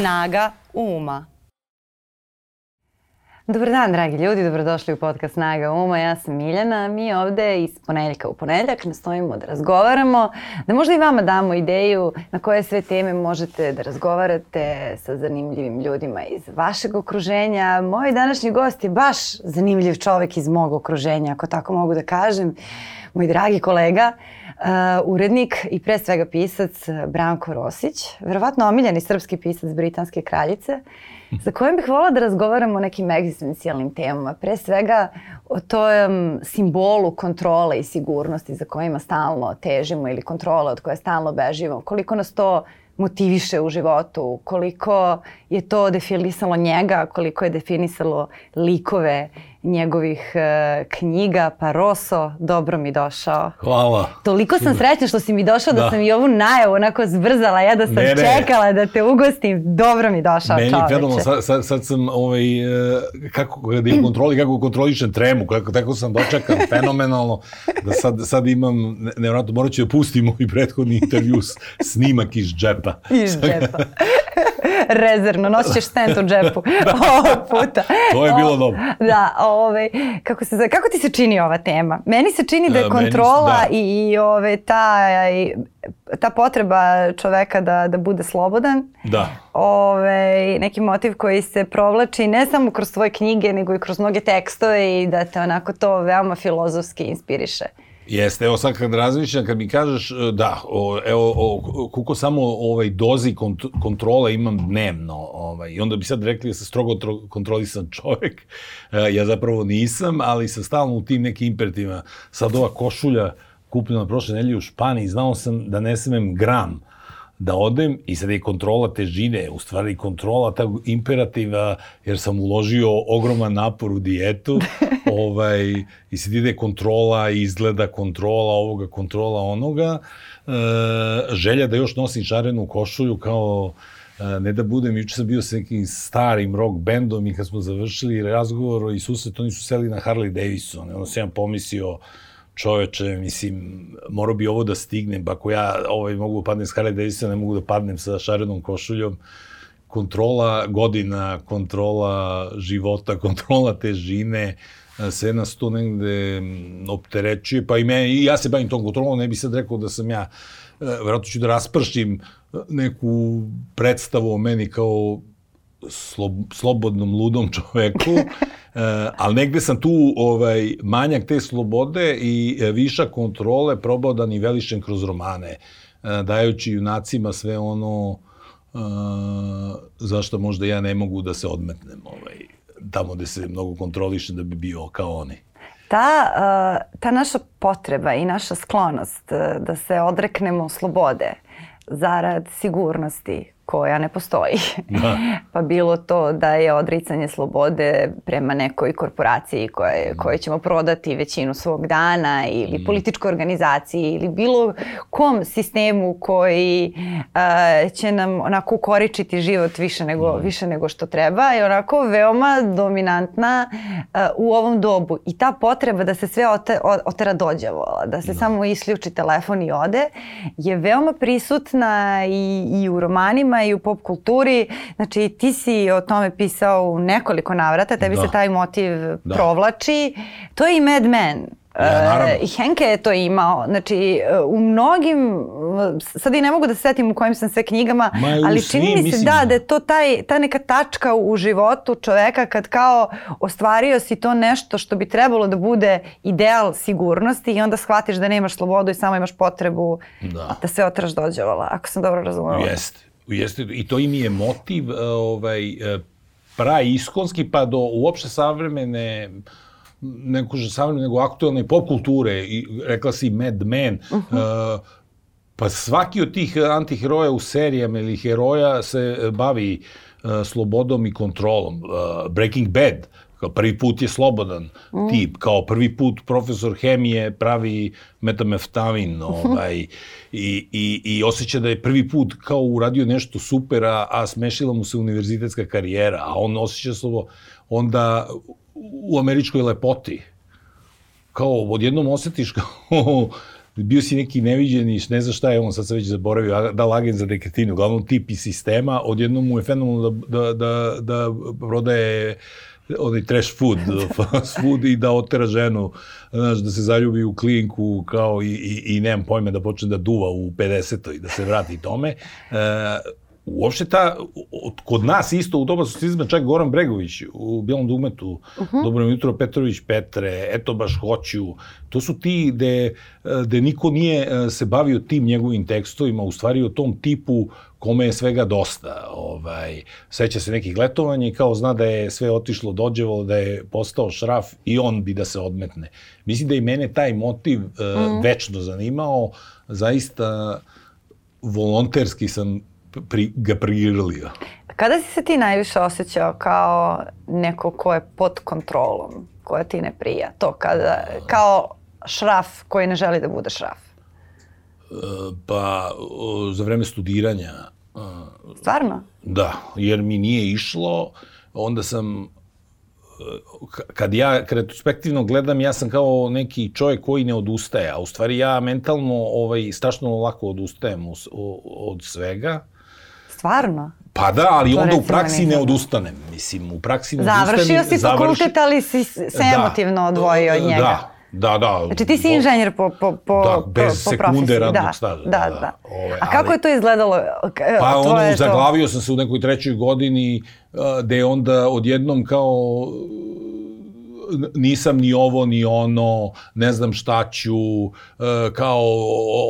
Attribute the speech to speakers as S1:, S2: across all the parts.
S1: Snaga uma. Dobar dan, dragi ljudi, dobrodošli u podcast Snaga uma. Ja sam Miljana. Mi ovde iz ponedeljka u ponedeljak nastojimo da razgovaramo, da možda i vama damo ideju na koje sve teme možete da razgovarate sa zanimljivim ljudima iz vašeg okruženja. Moj današnji gost je baš zanimljiv čovek iz mog okruženja, ako tako mogu da kažem. Moj dragi kolega, uh, urednik i pre svega pisac Branko Rosić, verovatno omiljeni srpski pisac Britanske kraljice za kojim bih volila da razgovaramo o nekim egzistencijalnim temama. Pre svega o tom simbolu kontrole i sigurnosti za kojima stalno težimo ili kontrole od koje stalno bežimo. Koliko nas to motiviše u životu, koliko je to definisalo njega, koliko je definisalo likove njegovih uh, knjiga, pa Roso, dobro mi došao.
S2: Hvala.
S1: Toliko sam srećna što si mi došao da, da sam i ovu najavu onako zbrzala, ja da sam ne, ne. čekala da te ugostim, dobro mi došao Meni čoveče. Meni
S2: je sad, sad, sad sam, ovaj, e, kako da je kontroli, kako kontrolišem tremu, kako tako sam dočekan, fenomenalno, da sad, sad imam, nevjerojatno, morat ću da pustim ovaj prethodni intervju, snimak iz džepa.
S1: Iz džepa. rezervno, nosit ćeš stent u džepu ovog puta.
S2: To je bilo dobro.
S1: Da, ovaj, kako, se, kako ti se čini ova tema? Meni se čini da je kontrola da. i, i ove, ta, i, ta potreba čoveka da, da bude slobodan.
S2: Da.
S1: Ove, neki motiv koji se provlači ne samo kroz tvoje knjige, nego i kroz mnoge tekstove i da te onako to veoma filozofski inspiriše.
S2: Jeste, evo sad kad razmišljam, kad mi kažeš, e, da, o, evo, o, koliko samo ovaj, dozi kont kontrola imam dnevno, ovaj, i onda bi sad rekli da sam strogo kontrolisan čovek, e, ja zapravo nisam, ali sam stalno u tim nekim imperativima. Sad ova košulja kupljena prošle nedelje u Španiji, znao sam da ne smem gram, da odem i sad je kontrola težine, u stvari kontrola tog imperativa, jer sam uložio ogroman napor u dijetu, ovaj, i sad ide kontrola, izgleda kontrola ovoga, kontrola onoga, e, želja da još nosim šarenu košulju kao e, ne da budem, juče sam bio sa nekim starim rock bendom i kad smo završili razgovor i susret, oni su seli na Harley Davidson, ono ja pomislio, čoveče, mislim, morao bi ovo da stignem, pa ako ja ovaj, mogu da padnem s Harley Davidson, ne mogu da padnem sa šarenom košuljom, kontrola godina, kontrola života, kontrola težine, sve nas to negde opterećuje, pa i, me, i ja se bavim tom kontrolom, ne bi sad rekao da sam ja, e, verovatno ću da raspršim neku predstavu o meni kao slob, slobodnom, ludom čoveku, E, ali negde sam tu ovaj, manjak te slobode i e, viša kontrole probao da nivelišem kroz romane, e, dajući junacima sve ono zašto možda ja ne mogu da se odmetnem ovaj, tamo gde se mnogo kontrolišem da bi bio kao oni.
S1: Ta, ta naša potreba i naša sklonost da se odreknemo slobode zarad sigurnosti, koja ne postoji. Da. pa bilo to da je odricanje slobode prema nekoj korporaciji koje, koje ćemo prodati većinu svog dana ili mm. političkoj organizaciji ili bilo kom sistemu koji uh, će nam onako ukoričiti život više nego, mm. više nego što treba je onako veoma dominantna uh, u ovom dobu. I ta potreba da se sve ote, otera dođavola, da se da. samo isključi telefon i ode je veoma prisutna i, i u romanima i u pop kulturi. Znači ti si o tome pisao u nekoliko navrata, tebi da. se taj motiv da. provlači. To je i Mad Men. Ja, e, I Henke je to imao. Znači, u mnogim, sad i ne mogu da se setim u kojim sam sve knjigama, Ma, ali čini mi se mislim, da, da je to taj, ta neka tačka u životu čoveka kad kao ostvario si to nešto što bi trebalo da bude ideal sigurnosti i onda shvatiš da nemaš slobodu i samo imaš potrebu da, da sve otraš dođevala, ako sam dobro razumela.
S2: Jeste. Jeste, i to im je motiv e, ovaj, e, pra iskonski pa do uopšte savremene neko že savremene, nego aktualne pop kulture, i rekla si Mad Men, uh -huh. uh, pa svaki od tih antiheroja u serijama ili heroja se bavi uh, slobodom i kontrolom. Uh, Breaking Bad, Kao prvi put je slobodan mm. tip, kao prvi put profesor hemije pravi metameftavin ovaj, i, i, i osjeća da je prvi put kao uradio nešto super, a, a smešila mu se univerzitetska karijera, a on osjeća slobo, onda u američkoj lepoti, kao odjednom osjetiš kao bio si neki neviđeni, ne znam šta je on, sad sam već zaboravio, da lagen za dekretinu, uglavnom tip iz sistema, odjednom mu je fenomenalno da, da, da, da prodaje onaj trash food, fast food i da otera ženu, znaš, da se zaljubi u klinku kao i, i, i nemam pojme da počne da duva u 50. i da se vrati tome. E, uopšte ta, kod nas isto u doba socializma, čak Goran Bregović u Bijelom dugmetu, uh -huh. Dobro jutro Petrović Petre, eto baš hoću, to su ti gde, gde niko nije e, se bavio tim njegovim tekstovima, u stvari o tom tipu kome je svega dosta. Ovaj, seća se nekih letovanja i kao zna da je sve otišlo dođevo, da je postao šraf i on bi da se odmetne. Mislim da i mene taj motiv uh, mm. večno zanimao, zaista volonterski sam pri, ga prigrlio.
S1: Kada si se ti najviše osjećao kao neko ko je pod kontrolom, koja ti ne prija? To kada, kao šraf koji ne želi da bude šraf?
S2: E, pa, za vreme studiranja.
S1: Stvarno?
S2: Da, jer mi nije išlo, onda sam kad ja retrospektivno gledam, ja sam kao neki čovjek koji ne odustaje, a u stvari ja mentalno ovaj, strašno lako odustajem od svega.
S1: Stvarno?
S2: Pa da, ali to onda u praksi ne odustanem. Mislim, u praksi ne
S1: odustanem. Završio si fakultet, ali si se da, emotivno odvojio od njega.
S2: Da, da, da.
S1: Znači ti si inženjer po, po, po,
S2: da, bez
S1: po,
S2: po sekunde radnog da, staža.
S1: Da, da. da. Ove, ovaj, A kako ali, je to izgledalo?
S2: Pa ono, zaglavio sam se u nekoj trećoj godini, gde je onda odjednom kao nisam ni ovo ni ono, ne znam šta ću, e, kao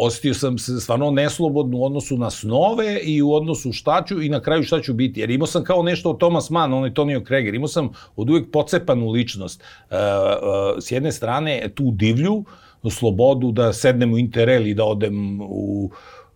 S2: ostio sam se stvarno neslobodno u odnosu na snove i u odnosu šta ću i na kraju šta ću biti. Jer imao sam kao nešto od Thomas Mann, on je Tonio Kreger, imao sam od uvek pocepanu ličnost. E, e, s jedne strane tu divlju, slobodu da sednem u Interrail i da odem u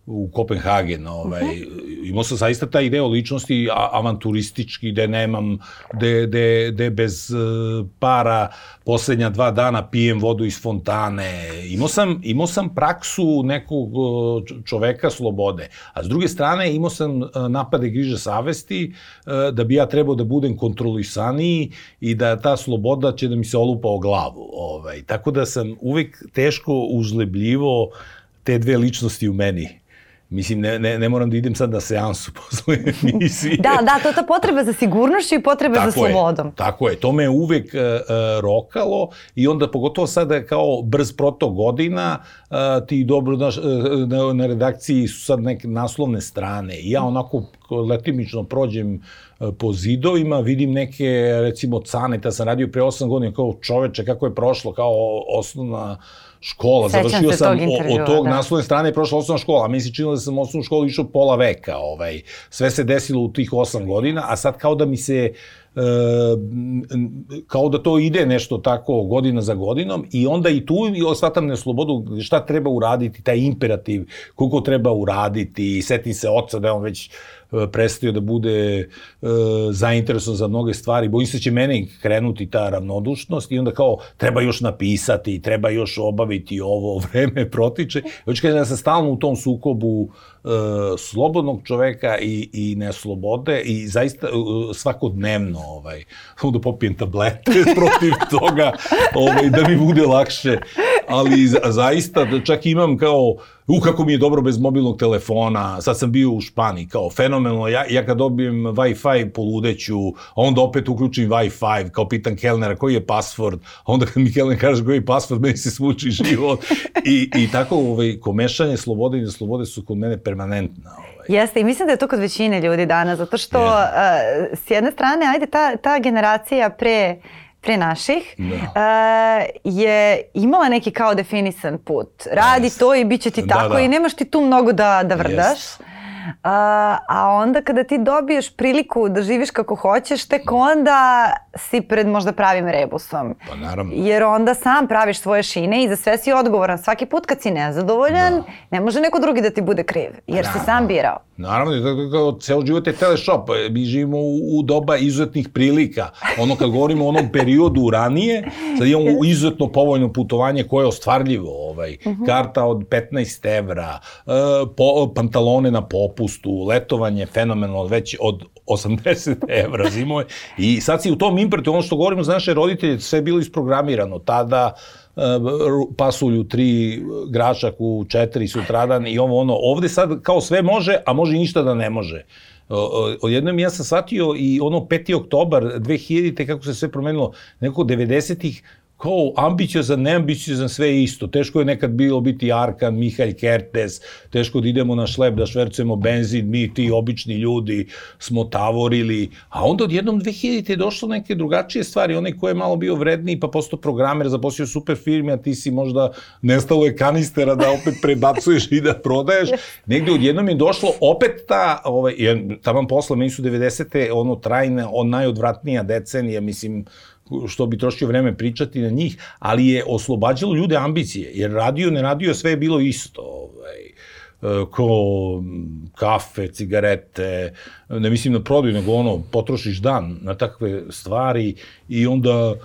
S2: u Kopenhagen. Ovaj. Uh -huh. Imao sam zaista taj ideo ličnosti avanturistički, gde nemam, gde, gde, gde bez uh, para poslednja dva dana pijem vodu iz fontane. Imao sam, imao sam praksu nekog uh, čoveka slobode. A s druge strane, imao sam uh, napade griže savesti da bi ja trebao da budem kontrolisaniji i da ta sloboda će da mi se olupa o glavu. Ovaj. Tako da sam uvek teško uzlebljivo te dve ličnosti u meni. Mislim, ne, ne, ne moram da idem sad na seansu posle emisije.
S1: da, da, to je ta potreba za sigurnošću i potreba tako za slobodom.
S2: Je, tako je, to me uvek uh, rokalo i onda pogotovo sada kao brz protok godina, uh, ti dobro naš, uh, na, na redakciji su sad neke naslovne strane i ja onako letimično prođem po zidovima, vidim neke, recimo, caneta, sam radio pre 8 godina, kao čoveče, kako je prošlo, kao osnovna škola, Sećam završio sam tog od tog da. naslovne strane prošla osnovna škola, a mi se činilo da sam osnovnu školu išao pola veka, ovaj. sve se desilo u tih osam godina, a sad kao da mi se e, kao da to ide nešto tako godina za godinom i onda i tu i osvatam neslobodu šta treba uraditi, taj imperativ, koliko treba uraditi, setim se oca da je on već prestao da bude e, zainteresovan za mnoge stvari, bojim se će mene krenuti ta ravnodušnost i onda kao treba još napisati, treba još obaviti ovo, vreme protiče. Hoću kažem da sam stalno u tom sukobu e, slobodnog čoveka i, i neslobode i zaista e, svakodnevno ovaj, da popijem tablete protiv toga ovaj, da mi bude lakše ali za, zaista da čak imam kao u kako mi je dobro bez mobilnog telefona, sad sam bio u Španiji, kao fenomenalno, ja, ja kad dobijem Wi-Fi poludeću, a onda opet uključim Wi-Fi, kao pitan Kelnera koji je password, a onda kad mi Kelner kaže koji je password, meni se svuči život. I, i tako ovaj, komešanje slobode i neslobode su kod mene permanentna. Ovaj.
S1: Jeste, i mislim da je to kod većine ljudi danas, zato što uh, s jedne strane, ajde, ta, ta generacija pre pre naših, da. uh, je imala neki kao definisan put. Radi yes. to i bit će ti da, tako da. i nemaš ti tu mnogo da, da vrdaš. Yes. A, a onda kada ti dobiješ priliku da živiš kako hoćeš, tek onda si pred možda pravim rebusom.
S2: Pa naravno.
S1: Jer onda sam praviš svoje šine i za sve si odgovoran. Svaki put kad si nezadovoljan, da. ne može neko drugi da ti bude kriv, jer naravno. si sam birao.
S2: Naravno, kao ceo život je teleshop. Mi živimo u, u doba izuzetnih prilika. Ono kad govorimo o onom periodu ranije, sad imamo izuzetno povoljno putovanje koje je ostvarljivo. Ovaj, uh mhm. -huh. Karta od 15 evra, uh, po, pantalone na popustu, letovanje fenomenalno već od 80 evra zimove. I sad si u tom impertu, ono što govorimo za naše roditelje, sve je bilo isprogramirano. Tada pasulju tri, grašak u četiri sutradan i ovo ono. Ovde sad kao sve može, a može ništa da ne može. Odjednom ja sam shvatio i ono 5. oktobar 2000. kako se sve promenilo, nekako 90-ih, kao ambiciozan, neambiciozan, sve je isto. Teško je nekad bilo biti Arkan, Mihalj Kertes, teško da idemo na šlep, da švercujemo benzin, mi ti obični ljudi smo tavorili, a onda odjednom 2000. je došlo neke drugačije stvari, onaj ko je malo bio vredniji pa postao programer, zaposlio super firme, a ti si možda nestalo je kanistera da opet prebacuješ i da prodaješ. Negde odjednom je došlo opet ta, ovaj, tamo posle, meni su 90. ono trajne, on najodvratnija decenija, mislim, što bi trošio vreme pričati na njih, ali je oslobađalo ljude ambicije, jer radio, ne radio, sve je bilo isto. Ovaj, e, ko kafe, cigarete, ne mislim na prodaju, nego ono, potrošiš dan na takve stvari i onda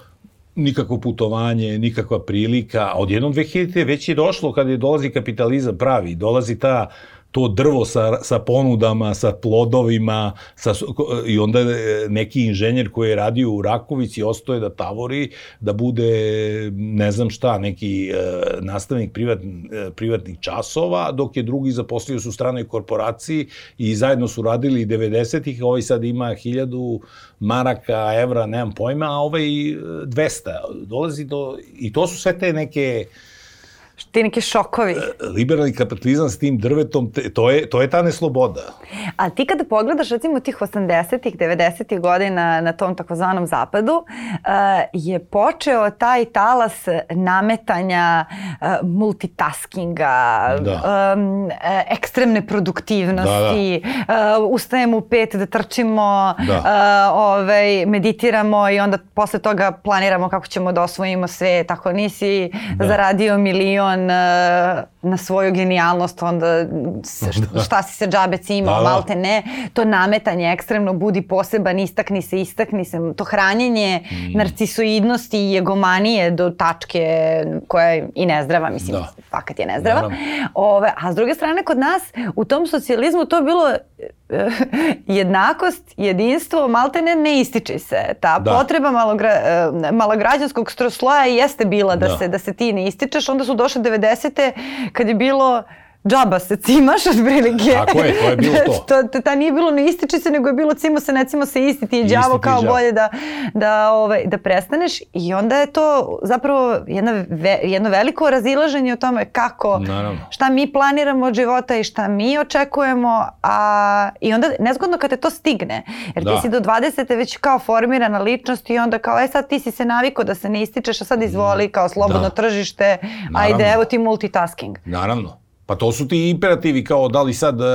S2: nikakvo putovanje, nikakva prilika, a odjednom 2000. već je došlo kada je dolazi kapitalizam pravi, dolazi ta to drvo sa, sa ponudama, sa plodovima, sa, i onda neki inženjer koji je radio u Rakovici ostoje da tavori, da bude, ne znam šta, neki e, nastavnik privat, e, privatnih časova, dok je drugi zaposlio su u stranoj korporaciji i zajedno su radili 90-ih, ovaj sad ima hiljadu maraka, evra, nemam pojma, a ovaj 200. Dolazi do, i to su sve te neke
S1: ti neki šokovi. E,
S2: liberalni kapitalizam s tim drvetom, te, to, je, to je ta nesloboda.
S1: A ti kada pogledaš recimo tih 80-ih, 90-ih godina na tom takozvanom zapadu, uh, je počeo taj talas nametanja, uh, multitaskinga, da. ekstremne produktivnosti, da, da. Ustajemo u pet da trčimo, da. Ovaj, meditiramo i onda posle toga planiramo kako ćemo da osvojimo sve, tako nisi da. zaradio milion on uh, na svoju genijalnost, onda šta si se džabe cimao, da, da. malte ne. To nametanje ekstremno budi poseban, istakni se, istakni se. To hranjenje mm. narcisoidnosti i egomanije do tačke koja je i nezdrava, mislim, da. fakat je nezdrava. Da, Ove, a s druge strane, kod nas u tom socijalizmu to bilo jednakost, jedinstvo, malte ne, ne ističe se. Ta da. potreba malogra, e, malograđanskog sloja jeste bila da, da. Se, da se ti ne ističeš. Onda su došle 90. kad je bilo džaba se cimaš od prilike.
S2: Tako je, to je bilo to.
S1: to, to ta nije bilo ne ističi se, nego je bilo cimo se, ne cimo se isti, ti je džavo kao džavo. bolje da, da, ovaj, da prestaneš. I onda je to zapravo jedna, ve, jedno veliko razilaženje o tome kako, Naravno. šta mi planiramo od života i šta mi očekujemo, a i onda nezgodno kad te to stigne. Jer da. ti si do 20. već kao formirana ličnost i onda kao, e sad ti si se naviko da se ne ističeš, a sad izvoli kao slobodno da. tržište, Naravno. ajde evo ti multitasking.
S2: Naravno. Pa to su ti imperativi kao da li sad, uh,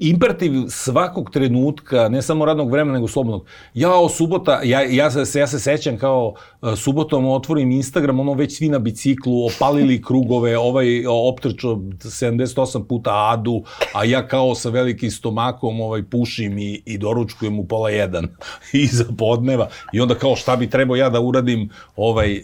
S2: imperativ svakog trenutka, ne samo radnog vremena, nego slobodnog. Jao, subota, ja, ja, se, ja se sećam kao uh, subotom otvorim Instagram, ono već svi na biciklu, opalili krugove, ovaj optrčo 78 puta adu, a ja kao sa velikim stomakom ovaj, pušim i, i doručkujem u pola jedan iza podneva. I onda kao šta bi trebao ja da uradim, ovaj,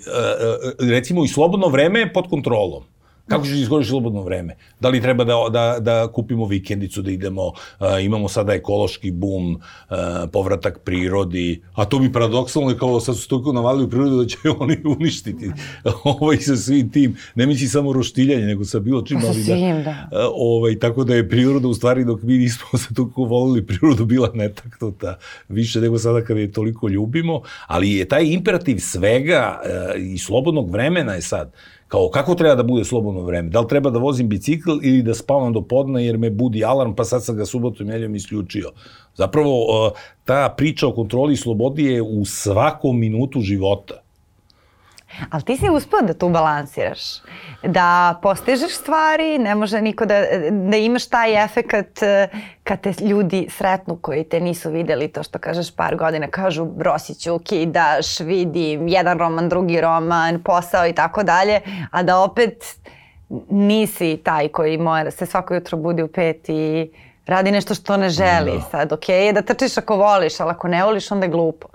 S2: recimo i slobodno vreme je pod kontrolom. Kako ćeš iskoristiš slobodno vreme? Da li treba da, da, da kupimo vikendicu, da idemo, uh, imamo sada ekološki bum, uh, povratak prirodi, a to mi paradoksalno je kao sad su toliko navali u prirodu da će oni uništiti ovaj, sa svim tim, ne misli samo roštiljanje, nego sa bilo čim, ali da, da. Uh, ovaj, tako da je priroda u stvari dok mi nismo se toliko volili prirodu bila netaknuta više nego sada kada je toliko ljubimo, ali je taj imperativ svega uh, i slobodnog vremena je sad, Kao, kako treba da bude slobodno vreme? Da li treba da vozim bicikl ili da spavam do podna jer me budi alarm, pa sad sam ga subotom nedeljom isključio. Zapravo, ta priča o kontroli i slobodi je u svakom minutu života.
S1: Ali ti si uspio da tu balansiraš. Da postižeš stvari, ne može niko da, da imaš taj efekat eh, kad te ljudi sretnu koji te nisu videli, to što kažeš par godina, kažu Brosiću, kidaš, vidim, jedan roman, drugi roman, posao i tako dalje, a da opet nisi taj koji mora se svako jutro budi u pet i radi nešto što ne želi. Da. Sad, okej okay, je da trčiš ako voliš, ali ako ne voliš, onda je glupo.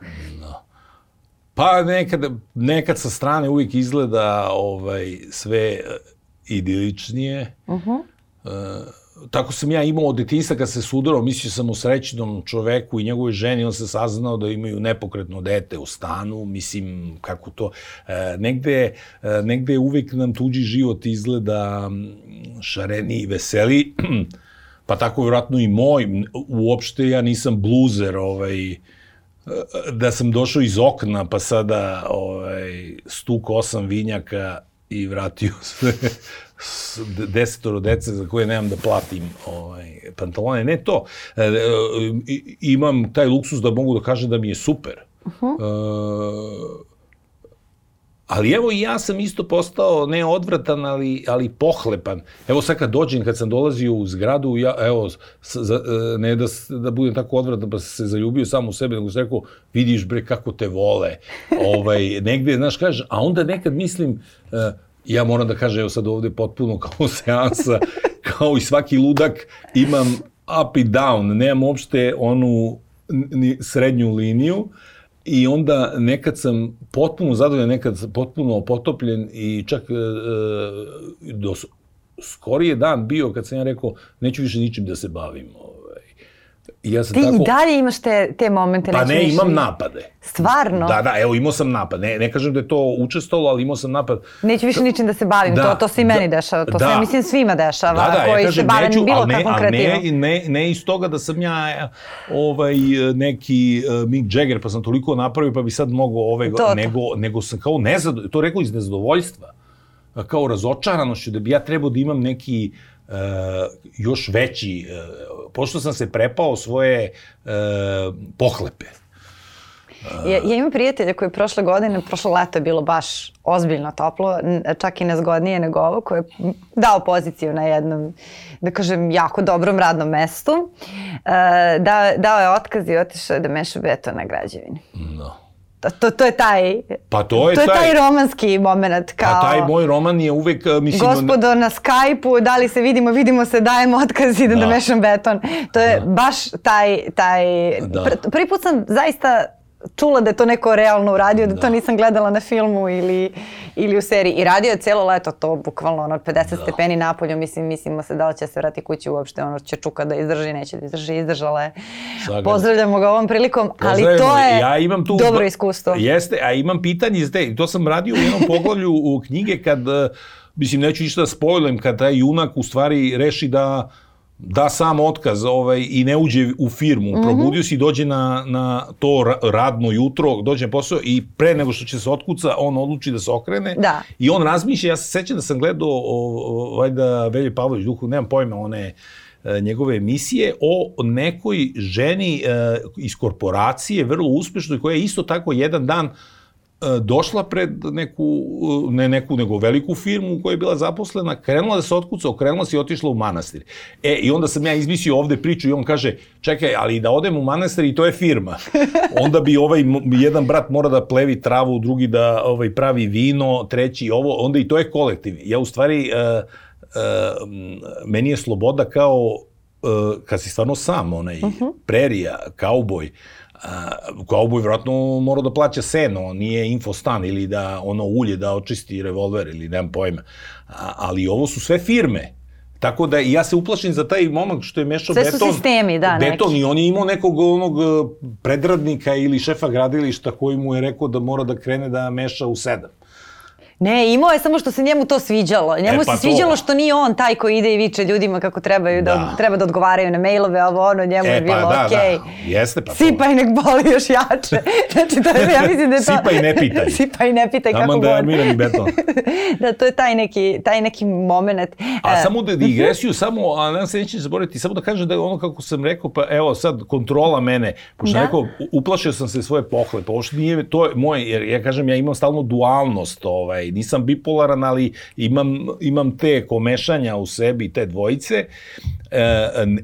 S2: Pa nekad, nekad sa strane uvijek izgleda ovaj, sve idiličnije. Uh -huh. uh, tako sam ja imao od detinjstva kad se sudarao, mislio sam o srećnom čoveku i njegovoj ženi, on se saznao da imaju nepokretno dete u stanu, mislim, kako to, e, negde, e, negde uvek nam tuđi život izgleda šareni i veseli, pa tako vjerojatno i moj, uopšte ja nisam bluzer, ovaj, e, da sam došao iz okna, pa sada ovaj, stuk osam vinjaka i vratio se desetoro dece za koje nemam da platim ovaj, pantalone. Ne to. E, e, imam taj luksus da mogu da kažem da mi je super. Uh -huh. e, Ali evo i ja sam isto postao ne odvratan, ali, ali pohlepan. Evo sad kad dođem, kad sam dolazio u zgradu, ja, evo, za, e, ne da, da budem tako odvratan pa se zaljubio sam u sebe, nego sam rekao, vidiš bre kako te vole. ovaj, negde, znaš, kaže, a onda nekad mislim, uh, ja moram da kažem, evo sad ovde potpuno kao seansa, kao i svaki ludak, imam up i down, nemam uopšte onu ni srednju liniju i onda nekad sam potpuno zadovoljan, nekad potpuno potopljen i čak e, e do skorije dan bio kad sam ja rekao neću više ničim da se bavim.
S1: I ja sam Ti tako... i dalje imaš te, te momente?
S2: Pa ne, imam napade.
S1: Stvarno?
S2: Da, da, evo imao sam napad. Ne, ne kažem da je to učestalo, ali imao sam napad.
S1: Neću više ničim da se bavim, da, to, to se i meni da, dešava. To da. se, mislim, svima dešava, da, da, koji ja kažem, se bave neću, bilo ne, kakvom kreativom.
S2: Ne, ne, ne iz toga da sam ja ovaj, neki uh, Mick Jagger, pa sam toliko napravio, pa bi sad mogao ove, to, nego, nego sam kao nezadovoljstvo, to rekao iz nezadovoljstva, kao razočaranošću, da bi ja trebao da imam neki uh, još veći, uh, pošto sam se prepao svoje uh, pohlepe.
S1: Ja, ja imam prijatelja koji je prošle godine, prošlo leto je bilo baš ozbiljno toplo, čak i nezgodnije nego ovo, koji je dao poziciju na jednom, da kažem, jako dobrom radnom mestu. Uh, da, dao je otkaz i otišao da meša beton na građevini. No. To, to, to je taj,
S2: pa to je,
S1: to je taj, taj romanski moment. Pa kao,
S2: pa taj moj roman je uvek, mislim...
S1: Gospodo na Skype-u, da li se vidimo, vidimo se, dajemo otkaz, idem da, da mešam beton. To je da. baš taj, taj... Da. Pr, prvi put sam zaista čula da je to neko realno uradio, da, da to nisam gledala na filmu ili, ili u seriji. I radio je celo leto to, bukvalno ono, 50 da. stepeni napolju, mislim, mislimo se da li će se vrati kući uopšte, ono će čuka da izdrži, neće da izdrži, izdržala je. Pozdravljamo ga ovom prilikom, ali to je ja imam tu, dobro iskustvo.
S2: Jeste, a imam pitanje iz te, to sam radio u jednom poglavlju u knjige kad, mislim, neću ništa da spojlem, kad taj junak u stvari reši da da sam otkaz ovaj, i ne uđe u firmu, mm -hmm. probudio se i dođe na, na to radno jutro, dođe na posao i pre nego što će se otkuca, on odluči da se okrene
S1: da.
S2: i on razmišlja, ja se sećam da sam gledao o, o, valjda Velje Pavlović duhu, nemam pojma, one e, njegove emisije o nekoj ženi e, iz korporacije, vrlo uspešnoj, koja je isto tako jedan dan uh, došla pred neku, ne neku, nego veliku firmu u kojoj je bila zaposlena, krenula da se otkuca, okrenula se i otišla u manastir. E, i onda sam ja izmislio ovde priču i on kaže, čekaj, ali da odem u manastir i to je firma. Onda bi ovaj jedan brat mora da plevi travu, drugi da ovaj pravi vino, treći ovo, onda i to je kolektiv. Ja u stvari, uh, uh, meni je sloboda kao uh, kad si stvarno sam, onaj, uh mhm. -huh. prerija, kauboj, kauboj vjerojatno mora da plaća seno, nije infostan ili da ono ulje da očisti revolver ili nemam pojma. A, ali ovo su sve firme. Tako da ja se uplašim za taj momak što je mešao
S1: Sve
S2: beton.
S1: Sve su sistemi, da,
S2: beton neki. i on je imao nekog onog e, predradnika ili šefa gradilišta koji mu je rekao da mora da krene da meša u sedam.
S1: Ne, imao je samo što se njemu to sviđalo. Njemu e, pa se sviđalo to. što nije on taj koji ide i viče ljudima kako trebaju da, da treba da odgovaraju na mailove, ovo ono, njemu e, je bilo pa, da, okej. Okay.
S2: Da. Jeste, pa
S1: Sipaj nek boli još jače. znači, to je, ja mislim da je to...
S2: Sipaj ne pitaj.
S1: Sipaj ne pitaj
S2: kako god. da miram i beton.
S1: da, to je taj neki, taj neki moment.
S2: A uh, samo da digresiju, samo, a nam se neće zaboraviti, samo da kažem da je ono kako sam rekao, pa evo sad kontrola mene, pošto da? rekao, uplašio sam se svoje pohlepe, ovo što nije, to je moje, jer ja kažem, ja imam stalno dualnost, ovaj, ovaj, nisam bipolaran, ali imam, imam te komešanja u sebi, te dvojice. E, e,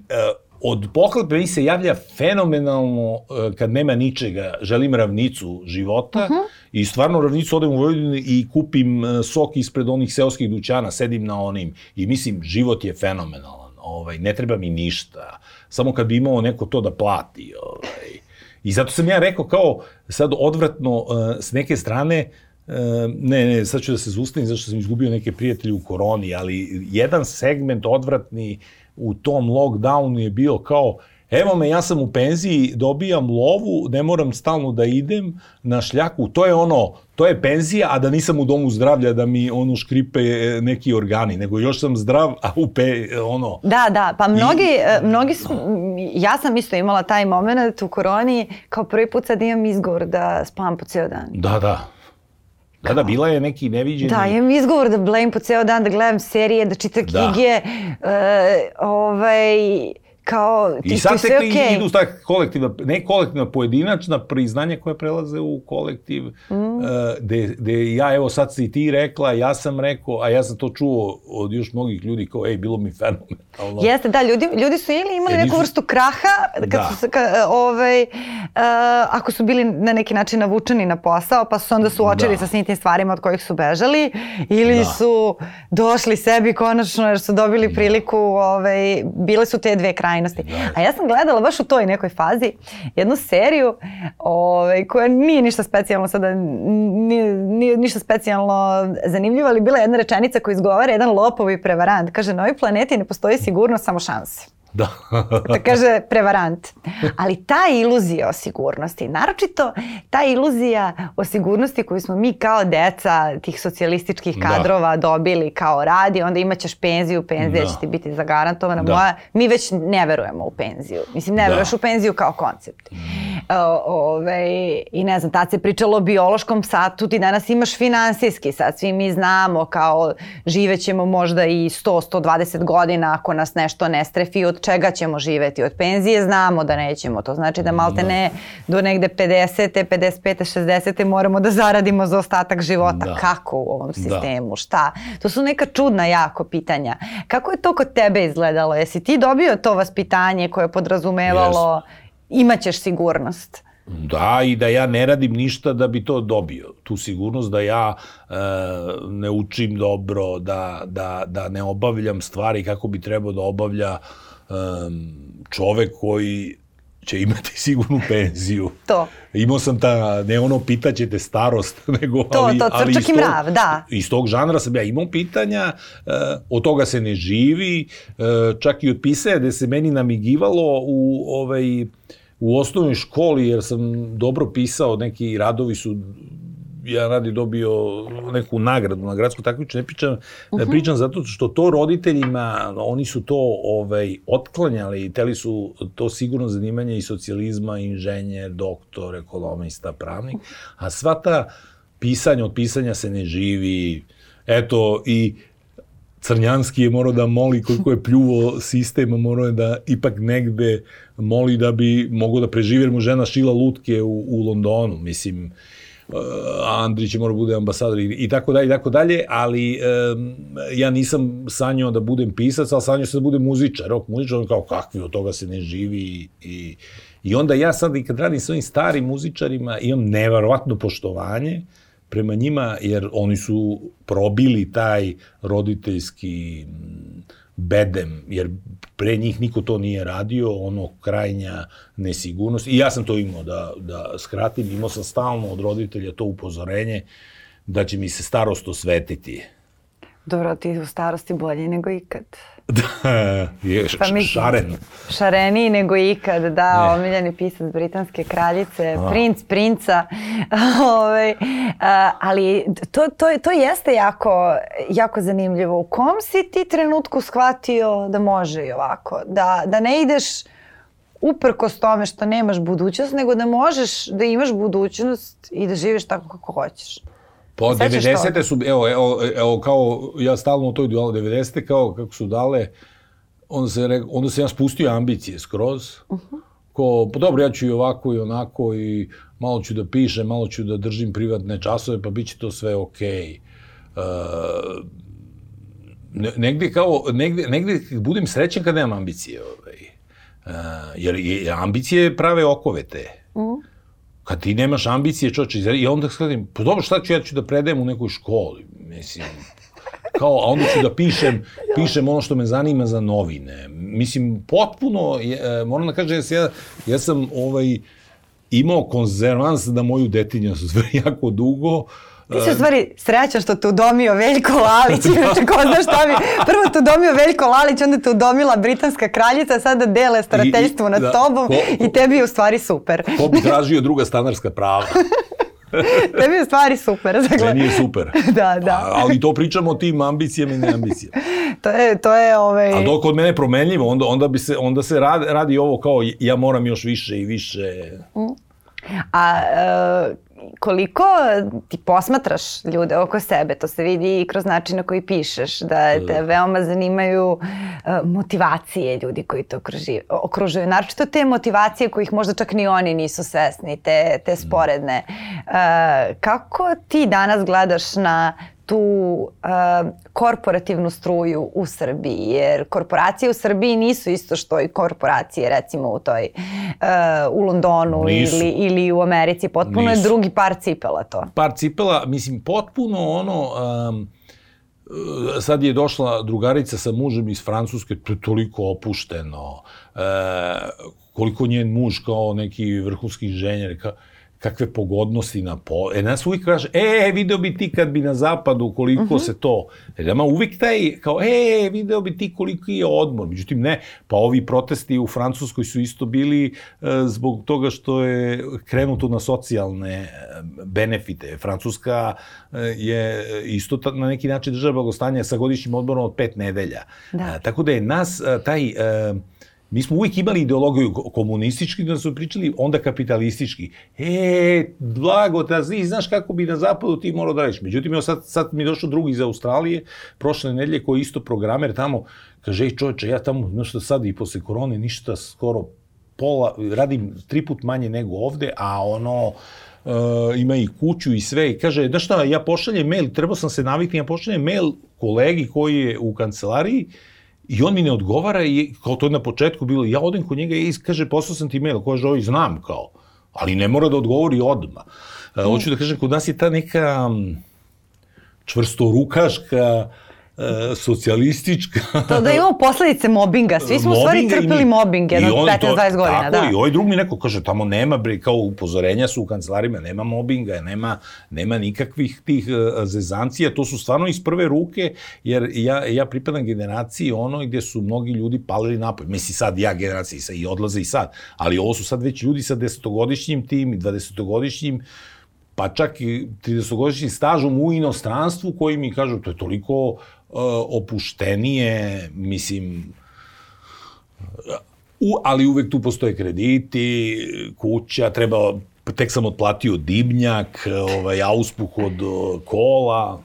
S2: od pohlepe mi se javlja fenomenalno e, kad nema ničega, želim ravnicu života uh mhm. -huh. i stvarno ravnicu odem u Vojvodinu i kupim e, sok ispred onih seoskih dućana, sedim na onim i mislim, život je fenomenalan, ovaj, ne treba mi ništa, samo kad bi imao neko to da plati. Ovaj. I zato sam ja rekao kao sad odvratno s neke strane, E, ne, ne, sad ću da se zustavim zašto sam izgubio neke prijatelje u koroni, ali jedan segment odvratni u tom lockdownu je bio kao, evo me, ja sam u penziji, dobijam lovu, ne moram stalno da idem na šljaku, to je ono, to je penzija, a da nisam u domu zdravlja da mi ono škripe e, neki organi, nego još sam zdrav, a u pe, ono...
S1: Da, da, pa mnogi, I... mnogi su, ja sam isto imala taj moment u koroni, kao prvi put sad imam izgovor da spam po ceo dan.
S2: Da, da. Da, da, bila je neki neviđeni...
S1: Da, imam izgovor da blame po ceo dan, da gledam serije, da čitam da. knjige, uh, ovaj, kao
S2: ti, I sad ti sve okej. Okay. idu ta kolektivna, ne kolektivna, pojedinačna priznanja koja prelaze u kolektiv, mm. uh, de, de ja, evo sad si ti rekla, ja sam rekao, a ja sam to čuo od još mnogih ljudi kao, ej, bilo mi fenomenalno.
S1: Jeste, da, ljudi, ljudi su ili imali e, neku nisu... vrstu kraha, kad da. su, ka, ovaj, uh, ako su bili na neki način navučeni na posao, pa su onda suočili da. sa svim tim stvarima od kojih su bežali, ili da. su došli sebi konačno jer su dobili da. priliku, ovaj, bile su te dve kraje krajnosti. Da. A ja sam gledala baš u toj nekoj fazi jednu seriju ovaj, koja nije ništa specijalno sada, nije, nije ništa specijalno zanimljiva, ali bila je jedna rečenica koja izgovara jedan lopov i prevarant. Kaže, na ovoj planeti ne postoji sigurnost, samo šanse.
S2: Da.
S1: da kaže prevarant. Ali ta iluzija o sigurnosti, naročito ta iluzija o sigurnosti koju smo mi kao deca tih socijalističkih da. kadrova da. dobili kao radi, onda imaćeš penziju, penzija da. će ti biti zagarantovana. Da. Moja, mi već ne verujemo u penziju. Mislim, ne da. veruješ u penziju kao koncept. Mm. O, ove, I ne znam, tad se pričalo o biološkom satu, ti danas imaš finansijski sat, svi mi znamo kao živećemo možda i 100-120 godina ako nas nešto ne strefi od čega ćemo živeti. Od penzije znamo da nećemo. To znači da malte da. ne do negde 50. 55. 60. moramo da zaradimo za ostatak života. Da. Kako u ovom da. sistemu? Da. Šta? To su neka čudna jako pitanja. Kako je to kod tebe izgledalo? Jesi ti dobio to vaspitanje koje je podrazumevalo yes. Imaćeš sigurnost?
S2: Da, i da ja ne radim ništa da bi to dobio. Tu sigurnost da ja e, ne učim dobro, da, da, da ne obavljam stvari kako bi trebao da obavlja um, čovek koji će imati sigurnu penziju.
S1: to.
S2: Imao sam ta, ne ono pitaćete starost, nego...
S1: To, ali, to, ali crčak i mrav, da.
S2: Iz tog žanra sam ja imao pitanja, uh, od toga se ne živi, uh, čak i od pisaja gde se meni namigivalo u ovaj, u osnovnoj školi, jer sam dobro pisao, neki radovi su ja radi dobio neku nagradu na gradsku takmičenje, ne pričam, uh -huh. mhm. pričam zato što to roditeljima, oni su to ovaj, otklanjali i teli su to sigurno zanimanje i socijalizma, inženjer, doktor, ekonomista, pravnik, a sva ta pisanja, od pisanja se ne živi, eto, i Crnjanski je morao da moli koliko je pljuvo sistem, morao je da ipak negde moli da bi mogo da preživi, jer mu žena šila lutke u, u Londonu, mislim, Andrić je mora bude ambasador i, i tako dalje i tako dalje, ali um, ja nisam sanjao da budem pisac, ali sanjao sam da budem muzičar, rok muzičar, kao kakvi od toga se ne živi? I, i onda ja sad i kad radim s ovim starim muzičarima imam nevarovatno poštovanje prema njima, jer oni su probili taj roditeljski bedem, jer pre njih niko to nije radio, ono krajnja nesigurnost. I ja sam to imao da, da skratim, imao sam stalno od roditelja to upozorenje da će mi se starost osvetiti.
S1: Dobro, ti u starosti bolji nego ikad.
S2: Da, je pa šaren.
S1: Šareniji nego ikad, da, ne. omiljeni pisac britanske kraljice, A. princ princa. Ove, ovaj, a, ali to, to, to jeste jako, jako zanimljivo. U kom si ti trenutku shvatio da može i ovako? Da, da ne ideš uprkos tome što nemaš budućnost, nego da možeš da imaš budućnost i da živiš tako kako hoćeš.
S2: Pa 90. su, evo, evo, evo, kao, ja stalno u toj dualu 90. kao kako su dale, onda se, re, onda se ja spustio ambicije skroz. Uh -huh. Ko, pa dobro, ja ću i ovako i onako i malo ću da pišem, malo ću da držim privatne časove, pa bit će to sve okej. Okay. Uh, negde kao, negde, negde budem srećan kad nemam ambicije. Ovaj. Uh, jer, jer ambicije prave okove te. Uh -huh kad ti nemaš ambicije, čoče, i onda shvatim, pa dobro, šta ću, ja ću da predajem u nekoj školi, mislim, kao, a onda ću da pišem, pišem ono što me zanima za novine. Mislim, potpuno, je, e, moram da kažem, ja, ja sam ovaj, imao konzervans da moju detinju sve jako dugo, Uh,
S1: Ti si u stvari srećan što te udomio Veljko Lalić, inače ko zna šta bi. Prvo te udomio Veljko Lalić, onda te udomila britanska kraljica, sada dele starateljstvo nad da, tobom ko, ko, i tebi je u stvari super.
S2: Ko bi tražio druga stanarska prava?
S1: Tebi je stvari super.
S2: Dakle. Meni je super.
S1: da, da.
S2: A, ali to pričamo o tim ambicijama i neambicijama.
S1: to je, to je ovaj...
S2: A dok od mene promenljivo, onda, onda, bi se, onda se radi, radi ovo kao ja moram još više i više.
S1: Mm. A e, koliko ti posmatraš ljude oko sebe, to se vidi i kroz način na koji pišeš, da te veoma zanimaju uh, motivacije ljudi koji te okružuju, okružuju. Naročito te motivacije kojih možda čak ni oni nisu svesni, te, te sporedne. Uh, kako ti danas gledaš na tu uh, korporativnu struju u Srbiji, jer korporacije u Srbiji nisu isto što i korporacije recimo u toj uh, u Londonu ili, ili u Americi, potpuno nisu. je drugi par cipela to.
S2: Par cipela, mislim potpuno ono um, sad je došla drugarica sa mužem iz Francuske, to je toliko opušteno, e, koliko njen muž kao neki vrhunski inženjer, kao, kakve pogodnosti na po... E, nas uvijek kaže, e, video bi ti kad bi na zapadu, koliko uh mhm. -huh. se to... E, nama uvijek taj, kao, e, video bi ti koliko je odmor. Međutim, ne, pa ovi protesti u Francuskoj su isto bili e, zbog toga što je krenuto na socijalne e, benefite. Francuska e, je isto ta, na neki način država blagostanja sa godišnjim odmorom od pet nedelja. Da. E, tako da je nas e, taj... E, Mi smo uvijek imali ideologiju komunistički, da su pričali onda kapitalistički. E, blago, da zi, znaš kako bi na zapadu ti morao da radiš. Međutim, evo sad, sad mi je došao drugi iz Australije, prošle nedelje, koji je isto programer tamo, kaže, ej čoveče, ja tamo, znaš što sad i posle korone, ništa skoro pola, radim tri put manje nego ovde, a ono, uh, ima i kuću i sve, i kaže, da šta, ja pošaljem mail, trebao sam se navikni, ja pošaljem mail kolegi koji je u kancelariji, I on mi ne odgovara i kao to je na početku bilo, ja odem kod njega i kaže, poslao sam ti mail, kaže, ovaj znam kao, ali ne mora da odgovori odma. Mm. Hoću da kažem, kod nas je ta neka čvrstorukaška, e, socijalistička.
S1: To da imamo posledice mobinga. Svi smo u stvari trpili mobbing jedno 15-20 godina.
S2: Tako, da. i ovaj drug mi neko kaže, tamo nema, bre, kao upozorenja su u kancelarima, nema mobinga, nema, nema nikakvih tih uh, zezancija. To su stvarno iz prve ruke, jer ja, ja pripadam generaciji ono gde su mnogi ljudi palili napoj. Misli sad ja generaciji sa, i odlaze i sad, ali ovo su sad već ljudi sa desetogodišnjim tim i dvadesetogodišnjim pa čak i 30-godišnjim stažom u inostranstvu koji mi kažu to je toliko E, opuštenije, mislim, u, ali uvek tu postoje krediti, kuća, treba, tek sam otplatio dimnjak, ovaj, auspuh od kola,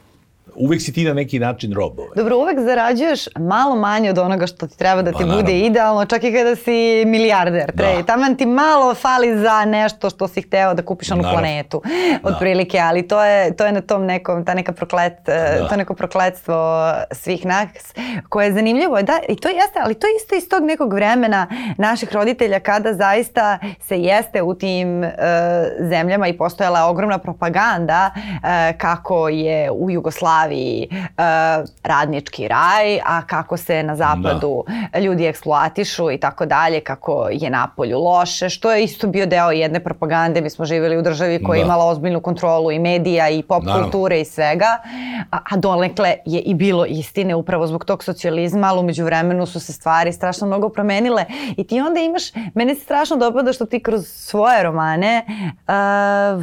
S2: uvek si ti na neki način rob. Ovaj.
S1: Dobro, uvek zarađuješ malo manje od onoga što ti treba da ti pa, bude idealno, čak i kada si milijarder. Da. Taman ti malo fali za nešto što si hteo da kupiš onu planetu, da. otprilike, ali to je, to je na tom nekom, ta neka proklet, da. to neko prokletstvo svih nas, koje je zanimljivo. Da, i to jeste, ali to je isto iz tog nekog vremena naših roditelja kada zaista se jeste u tim uh, zemljama i postojala ogromna propaganda uh, kako je u Jugoslaviji pravi uh, radnički raj, a kako se na zapadu da. ljudi eksploatišu i tako dalje, kako je napolju loše, što je isto bio deo jedne propagande. Mi smo živjeli u državi koja da. je imala ozbiljnu kontrolu i medija i pop Naravno. kulture i svega, a, a donekle je i bilo istine upravo zbog tog socijalizma, ali umeđu vremenu su se stvari strašno mnogo promenile i ti onda imaš, mene se strašno dopada što ti kroz svoje romane uh,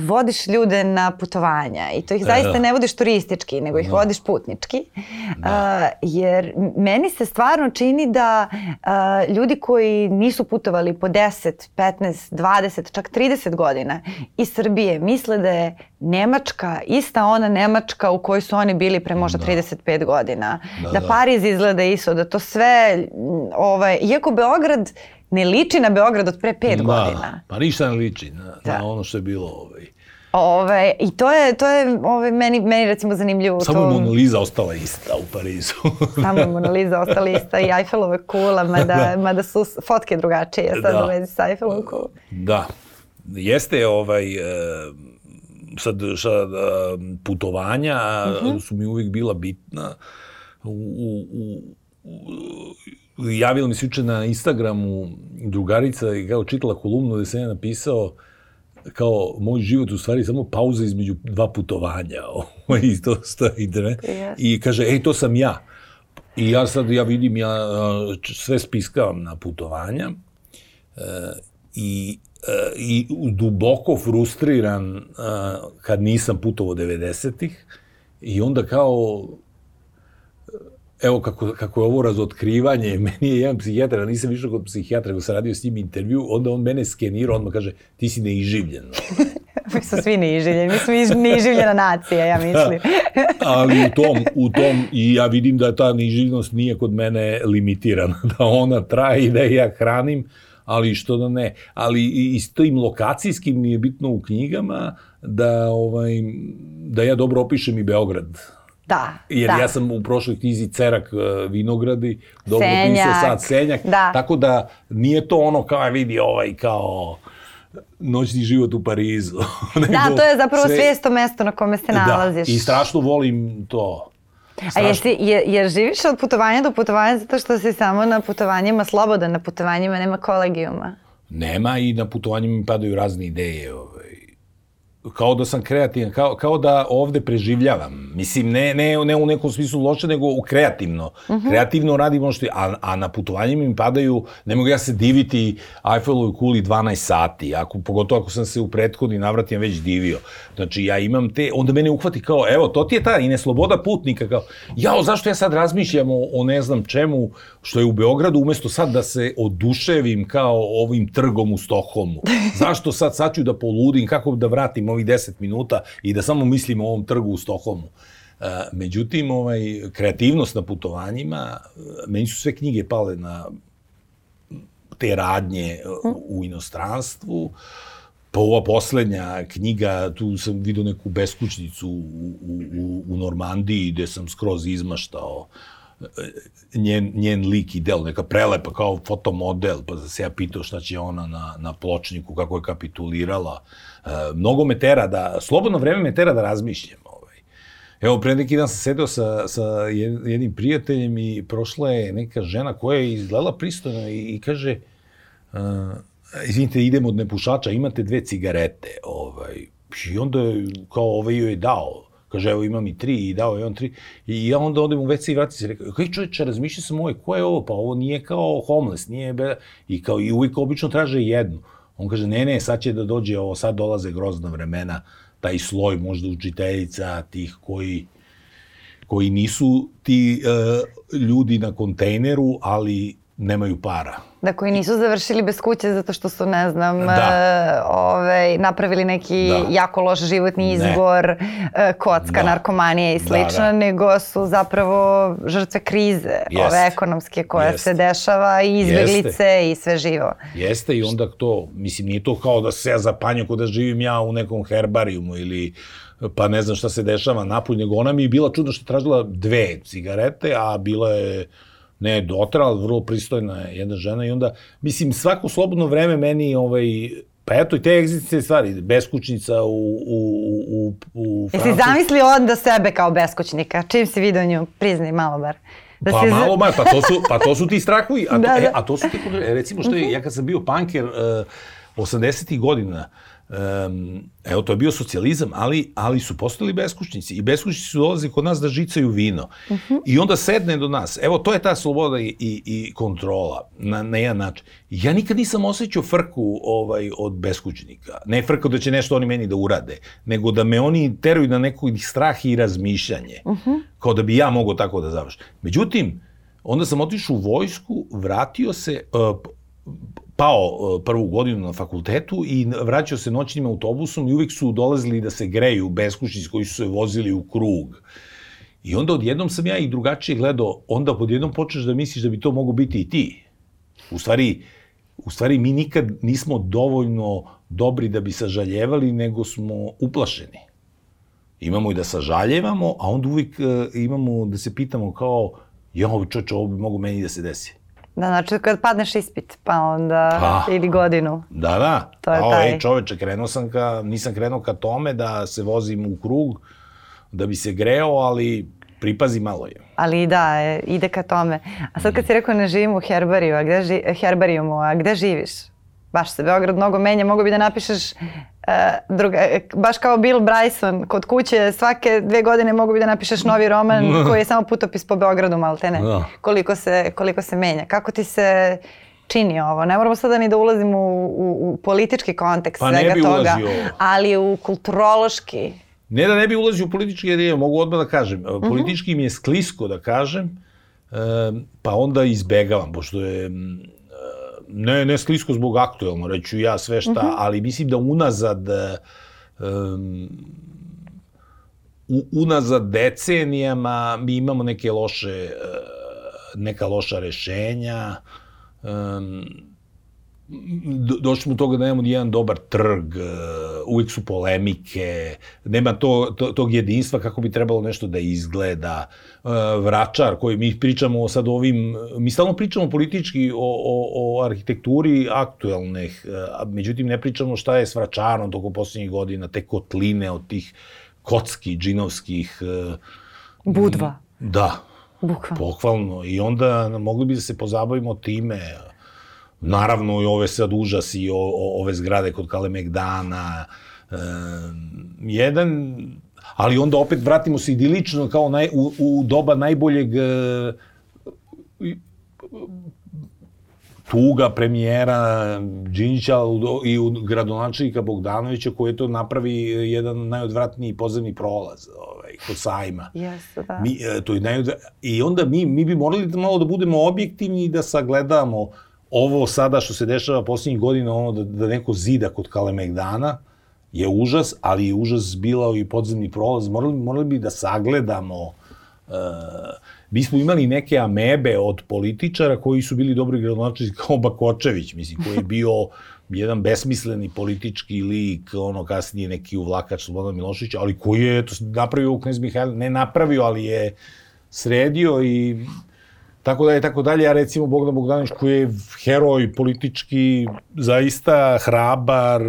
S1: vodiš ljude na putovanja i to ih zaista ne vodiš turistički, nego ih vodiš putnički, da. uh, jer meni se stvarno čini da uh, ljudi koji nisu putovali po 10, 15, 20, čak 30 godina iz Srbije misle da je Nemačka ista ona Nemačka u kojoj su oni bili pre možda da. 35 godina. Da, da, da Pariz izgleda isto, da to sve, ovaj, iako Beograd ne liči na Beograd od pre 5 da, godina.
S2: Pa ništa ne liči na, da. na ono što je bilo ovaj.
S1: Ove, I to je, to je ove, meni, meni recimo zanimljivo.
S2: Samo to... je Mona Lisa ostala ista u Parizu.
S1: Samo je Mona Lisa ostala ista i Eiffelove kula, mada, da. mada su fotke drugačije sad da. u vezi sa Eiffelovom kulom.
S2: Da. Jeste ovaj... E, sad, sad putovanja uh mhm. -huh. su mi uvijek bila bitna. U, u, u, javila mi se juče na Instagramu drugarica i kao čitala kolumnu gde sam ja napisao kao moj život u stvari samo pauza između dva putovanja. I to stoji, ne? I kaže, ej, to sam ja. I ja sad, ja vidim, ja sve spiskavam na putovanja e, i, e, i duboko frustriran e, kad nisam putovao 90-ih i onda kao evo kako, kako je ovo razotkrivanje, meni je jedan psihijatar, a nisam išao kod psihijatra, nego sam radio s njim intervju, onda on mene skenira, on kaže, ti si neiživljen.
S1: mi smo svi neiživljeni, mi smo neiživljena nacija, ja mislim.
S2: Ali u tom, u tom, i ja vidim da ta neiživljenost nije kod mene limitirana, da ona traje i da ja hranim, ali što da ne. Ali i s tim lokacijskim mi je bitno u knjigama da, ovaj, da ja dobro opišem i Beograd
S1: Da,
S2: Jer
S1: da.
S2: ja sam u prošloj knjizi Cerak uh, Vinogradi, dobro pisao sad Senjak,
S1: da.
S2: tako da nije to ono kao vidi ovaj kao noćni život u Parizu.
S1: da, to je zapravo sve... svijesto mesto na kome se nalaziš.
S2: Da, i strašno volim to.
S1: Strašno. A jesi, je, jer živiš od putovanja do putovanja zato što si samo na putovanjima slobodan, na putovanjima nema kolegijuma?
S2: Nema i na putovanjima mi padaju razne ideje. Ovaj kao da sam kreativan, kao, kao da ovde preživljavam. Mislim, ne, ne, ne u nekom smislu loše, nego u kreativno. Uh -huh. Kreativno radim ono što je, a, a na putovanjima mi padaju, ne mogu ja se diviti Eiffelovoj kuli 12 sati, ako, pogotovo ako sam se u prethodni navratima već divio. Znači, ja imam te, onda mene uhvati kao, evo, to ti je ta i nesloboda putnika, kao, jao, zašto ja sad razmišljam o, o ne znam čemu, što je u Beogradu, umesto sad da se oduševim kao ovim trgom u Stokholmu. Zašto sad, sad ću da poludim, kako da vratim ovih 10 minuta i da samo mislim o ovom trgu u Stokholmu. Uh, međutim, ovaj, kreativnost na putovanjima, meni su sve knjige pale na te radnje u inostranstvu, pa ova poslednja knjiga, tu sam vidio neku beskućnicu u, u, u Normandiji gde sam skroz izmaštao njen, njen lik i del, neka prelepa kao fotomodel, pa se ja pitao šta će ona na, na pločniku, kako je kapitulirala. E, mnogo me tera da, slobodno vreme me tera da razmišljam. Ovaj. Evo, pre neki dan sam sedeo sa, sa jednim prijateljem i prošla je neka žena koja je izgledala pristojno i, i kaže, uh, izvinite, idemo od nepušača, imate dve cigarete. Ovaj. I onda kao ovaj joj je dao Kaže, evo imam i tri i dao je on tri. I ja onda odem u WC i vratim se. Rekao, kaj čovječe, razmišlja sam ovo, ko je ovo? Pa ovo nije kao homeless, nije be... I kao, i uvijek obično traže jednu. On kaže, ne, ne, sad će da dođe ovo, sad dolaze grozna vremena, taj sloj možda učiteljica, tih koji koji nisu ti uh, ljudi na kontejneru, ali nemaju para.
S1: Da, koji nisu završili bez kuće zato što su, ne znam, da. uh, ovaj, napravili neki da. jako loš životni izbor, uh, kocka, da. narkomanija i slično, da, da. nego su zapravo žrtve krize, Jest. ove ekonomske koja Jest. se dešava i izbeglice Jeste. i sve živo.
S2: Jeste i onda to, mislim, nije to kao da se ja zapanjam kod da živim ja u nekom herbarijumu ili pa ne znam šta se dešava napolj, nego ona mi je bila čudno što je tražila dve cigarete, a bila je ne dotrala, vrlo pristojna je jedna žena i onda, mislim, svako slobodno vreme meni, ovaj, pa eto i te egzistencije stvari, beskućnica u, u, u, u
S1: Francusku. Jesi zamislio onda sebe kao beskućnika? Čim si vidio nju, priznaj malo bar.
S2: Da pa si... malo bar, pa to su, pa to su ti strahovi, a to, da, da. E, a to su ti, recimo što je, ja kad sam bio panker uh, 80. godina, uh, Um, evo, to je bio socijalizam, ali, ali su postali beskućnici. I beskućnici su dolazi kod nas da žicaju vino. Uh -huh. I onda sedne do nas. Evo, to je ta sloboda i, i, i kontrola na, na jedan način. Ja nikad nisam osjećao frku ovaj, od beskućnika. Ne frku da će nešto oni meni da urade, nego da me oni teruju na nekog strah i razmišljanje. Uh -huh. Kao da bi ja mogao tako da završim. Međutim, onda sam otišao u vojsku, vratio se, uh, pao e, prvu godinu na fakultetu i vraćao se noćnim autobusom i uvijek su dolazili da se greju beskućnici koji su se vozili u krug. I onda odjednom sam ja i drugačije gledao, onda odjednom počneš da misliš da bi to mogo biti i ti. U stvari, u stvari mi nikad nismo dovoljno dobri da bi sažaljevali, nego smo uplašeni. Imamo i da sažaljevamo, a onda uvijek uh, imamo da se pitamo kao, ovo čoče, ovo bi mogo meni da se desi.
S1: Da, znači kad padneš ispit, pa onda pa, ili godinu.
S2: Da, da. To je pa, taj. Ej, čoveče, krenuo sam ka, nisam krenuo ka tome da se vozim u krug, da bi se greo, ali pripazi malo je.
S1: Ali da, e, ide ka tome. A sad kad si rekao ne živim u herbariju, a gde ži, herbarijumu, a gde živiš? Baš se Beograd mnogo menja, mogo bi da napišeš uh, druga, baš kao Bill Bryson kod kuće svake dve godine mogu bi da napišeš novi roman koji je samo putopis po Beogradu maltene da. koliko se, koliko se menja. Kako ti se čini ovo? Ne moramo sada ni da ulazimo u, u, u politički kontekst
S2: pa
S1: svega toga,
S2: ulazio.
S1: ali u kulturološki.
S2: Ne da ne bi ulazio u politički, jer je, mogu odmah da kažem, uh mhm. -huh. politički mi je sklisko da kažem, pa onda izbegavam, pošto je ne, ne sklisko zbog aktuelno, reću ja sve šta, uh mhm. -huh. ali mislim da unazad um, unazad decenijama mi imamo neke loše neka loša rešenja um, došli smo do toga da nemamo ni jedan dobar trg, uh, uvijek su polemike, nema to, to, tog jedinstva kako bi trebalo nešto da izgleda. Uh, vračar koji mi pričamo sad ovim, mi stalno pričamo politički o, o, o arhitekturi aktuelnih, uh, međutim ne pričamo šta je s vračarom toko poslednjih godina, te kotline od tih kocki, džinovskih.
S1: Budva.
S2: Da. Bukvalno. Pokvalno. I onda mogli bi da se pozabavimo time, Naravno i ove sad užasi, o, o, ove zgrade kod Kalemegdana, e, jedan, ali onda opet vratimo se idilično kao naj, u, u doba najboljeg e, tuga premijera Đinđića i gradonačelnika Bogdanovića koji je to napravi jedan najodvratniji pozemni prolaz ovaj, kod sajma.
S1: Jeste, da.
S2: Mi, e, to je najodvrat... I onda mi, mi bi morali da malo da budemo objektivni i da sagledamo ovo sada što se dešava posljednjih godina, ono da, da neko zida kod Kalemegdana, je užas, ali je užas bilao i podzemni prolaz. Morali, morali bi da sagledamo uh, mi smo imali neke amebe od političara koji su bili dobri gradonačelnici kao Bakočević, mislim, koji je bio jedan besmisleni politički lik, ono kasnije neki uvlakač Slobodan Milošević, ali koji je to napravio u Knez Mihajl, ne napravio, ali je sredio i tako dalje, tako dalje. Ja recimo Bogdan Bogdanović koji je heroj politički, zaista hrabar,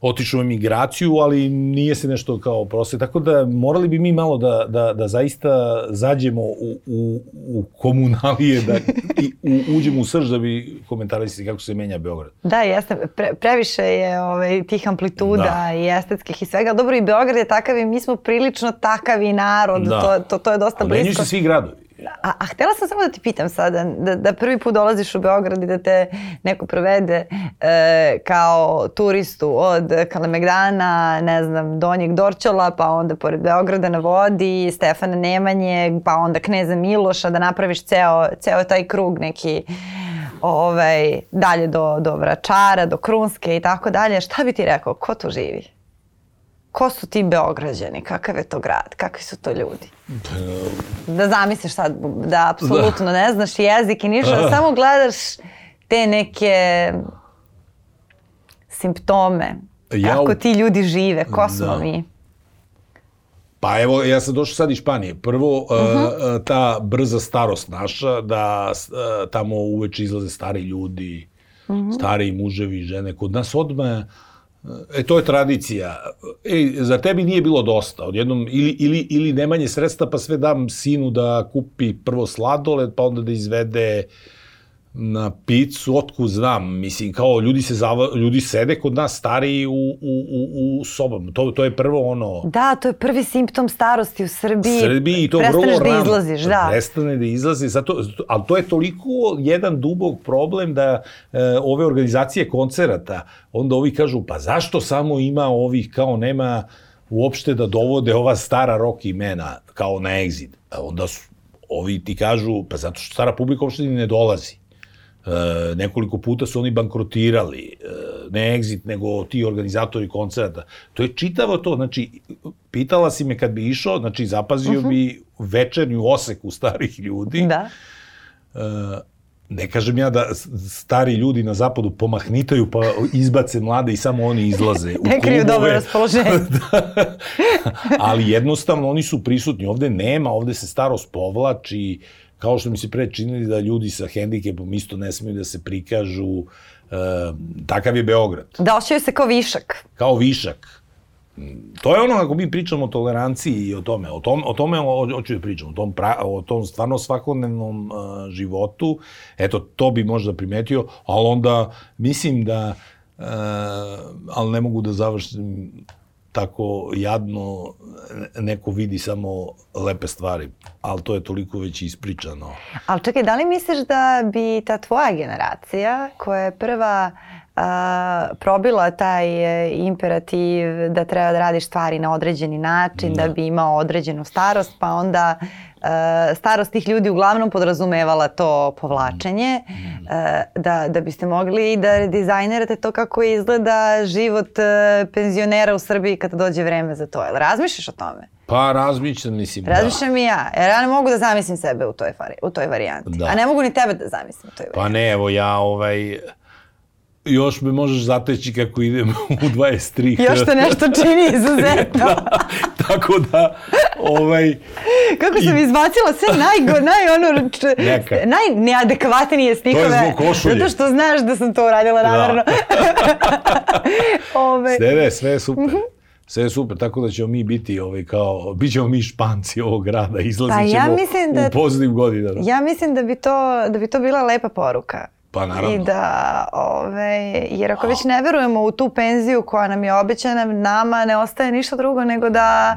S2: otišao u emigraciju, ali nije se nešto kao proste. Tako da morali bi mi malo da, da, da zaista zađemo u, u, u komunalije, da i u, uđemo u srž da bi komentarisali kako se menja Beograd.
S1: Da, jeste. Pre, previše je ovaj, tih amplituda da. i estetskih i svega. Dobro, i Beograd je takav i mi smo prilično takavi narod. Da. To, to, to je dosta blisko.
S2: Menjaju se svi gradovi.
S1: A, a htela sam samo da ti pitam sada, da, da prvi put dolaziš u Beograd i da te neko provede e, kao turistu od Kalemegdana, ne znam, Donjeg Dorčola, pa onda pored Beograda na vodi, Stefana Nemanje, pa onda Kneza Miloša, da napraviš ceo, ceo taj krug neki ovaj, dalje do, do Vračara, do Krunske i tako dalje. Šta bi ti rekao, ko tu živi? Ko su ti Beograđani, kakav je to grad, kakvi su to ljudi? Da zamisliš sad da apsolutno ne znaš jezik i ništa, da samo gledaš te neke simptome, ja, kako ti ljudi žive, ko smo da. mi?
S2: Pa evo, ja sam došao sad iz Španije. Prvo, uh -huh. uh, ta brza starost naša, da uh, tamo uveče izlaze stari ljudi, uh -huh. stari muževi, žene. Kod nas odmah E, to je tradicija. E, za tebi nije bilo dosta. Odjednom, ili, ili, ili nemanje sredstva, pa sve dam sinu da kupi prvo sladoled, pa onda da izvede na picu, otku znam, mislim, kao ljudi se zava, ljudi sede kod nas stariji u, u, u, u sobama. To, to je prvo ono...
S1: Da, to je prvi simptom starosti u Srbiji.
S2: Srbiji i to
S1: vrlo
S2: rano.
S1: da izlaziš, da.
S2: Prestane da izlazi, zato, ali to je toliko jedan dubog problem da e, ove organizacije koncerata, onda ovi kažu, pa zašto samo ima ovih, kao nema uopšte da dovode ova stara rock imena kao na exit. A onda su, ovi ti kažu, pa zato što stara publika uopšte ne dolazi. E, nekoliko puta su oni bankrotirali, e, ne Exit, nego ti organizatori koncerta. To je čitavo to, znači, pitala si me kad bi išao, znači, zapazio uh mhm. -huh. bi večernju oseku starih ljudi.
S1: Da.
S2: E, ne kažem ja da stari ljudi na zapadu pomahnitaju pa izbace mlade i samo oni izlaze
S1: u ne kriju dobro raspoloženje. da.
S2: Ali jednostavno oni su prisutni. Ovde nema, ovde se starost povlači, kao što mi se pre činili da ljudi sa hendikepom isto ne smiju da se prikažu, e, takav je Beograd.
S1: Da osjećaju se kao višak.
S2: Kao višak. To je ono ako mi pričamo o toleranciji i o tome, o tome, o tome hoću da pričam, o tom, pra, o tom stvarno svakodnevnom uh, životu, eto, to bi možda primetio, ali onda mislim da, uh, ali ne mogu da završim tako jadno, neko vidi samo lepe stvari, ali to je toliko već ispričano.
S1: Ali čekaj, da li misliš da bi ta tvoja generacija, koja je prva a, probila taj e, imperativ da treba da radiš stvari na određeni način, da, da bi imao određenu starost, pa onda starost tih ljudi uglavnom podrazumevala to povlačenje, mm. a, da, da biste mogli da dizajnerate to kako izgleda život a, penzionera u Srbiji kada dođe vreme za to. Jel razmišljaš o tome?
S2: Pa razmišljam, mislim,
S1: Razmišljam da. i ja, jer ja ne mogu da zamislim sebe u toj, fari, u toj varijanti. Da. A ne mogu ni tebe da zamislim u toj
S2: varijanti. Pa ne, evo ja ovaj još me možeš zateći kako idem u 23.
S1: Još te nešto čini izuzetno.
S2: da, tako da, ovaj...
S1: Kako sam i... izbacila sve najgo, naj ono, č, najneadekvatnije stihove.
S2: To je zbog košulje.
S1: Zato što znaš da sam to uradila da. namerno.
S2: Ove... Sve, ne, sve je super. Mm -hmm. Sve je super, tako da ćemo mi biti ovaj, kao, bit ćemo mi španci ovog grada, izlazit ćemo pa ja mislim da, u pozitivnim godinama.
S1: Ja mislim da bi, to, da bi to bila lepa poruka.
S2: Pa naravno.
S1: I da, ove, jer ako već ne verujemo u tu penziju koja nam je obećana, nama ne ostaje ništa drugo nego da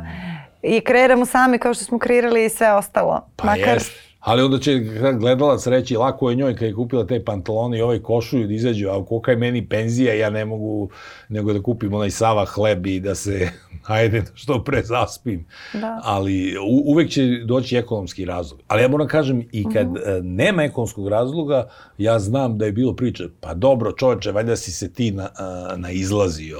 S1: i kreiramo sami kao što smo kreirali i sve ostalo.
S2: Pa Makar... jes. Ali onda će gledalac reći, lako je njoj kad je kupila te pantalone i ovaj košulju da izađu, a kolika je meni penzija, ja ne mogu nego da kupim onaj sava hleb i da se ajde što pre zaspim. Da. Ali u, uvek će doći ekonomski razlog. Ali ja moram kažem, i kad mhm. -huh. nema ekonomskog razloga, ja znam da je bilo priče, pa dobro čoveče, valjda si se ti na, na izlazio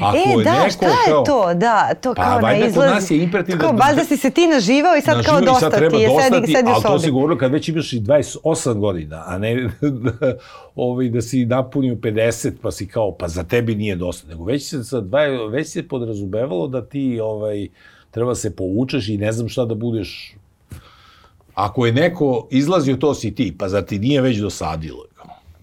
S1: Ako e, da, neko, šta je kao, to? Da, to pa, kao na izlaz... kod nas je imperativ da... Valjda si se ti naživao i sad kao dosta ti je, sedi, sedi u sobi.
S2: Ali to si govorilo kad već imaš i 28 godina, a ne da, ovaj, da si napunio 50 pa si kao, pa za tebi nije dosta. Nego već se, sad, već se podrazumevalo da ti ovaj, treba se povučeš i ne znam šta da budeš Ako je neko izlazio, to si ti, pa za ti nije već dosadilo?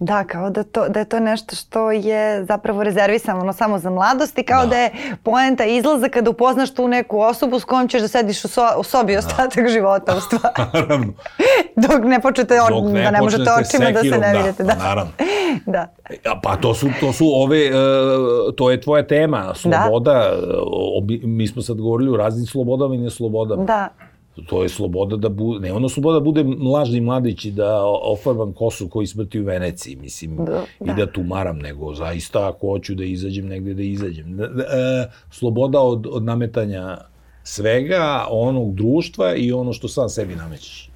S1: Da, kao da, to, da je to nešto što je zapravo rezervisano samo za mladost i kao da, da je poenta izlaza kada upoznaš tu neku osobu s kojom ćeš da sediš u, so, u sobi da. ostatak života u stvari.
S2: naravno.
S1: Dok ne počnete, Dok ne da ne možete očima da se ne vidite.
S2: Da, da. naravno.
S1: da.
S2: Ja, pa to su, to su ove, uh, to je tvoja tema, sloboda. Da. Obi, mi smo sad govorili o raznim slobodama i neslobodama.
S1: Da.
S2: To je sloboda da bude, ne ono sloboda da bude lažni mladić i da ofarbam kosu koji smrti u Veneciji, mislim, da, da. i da tu maram, nego zaista ako hoću da izađem negde da izađem. Da, da, e, sloboda od, od nametanja svega, onog društva i ono što sam sebi namećeš.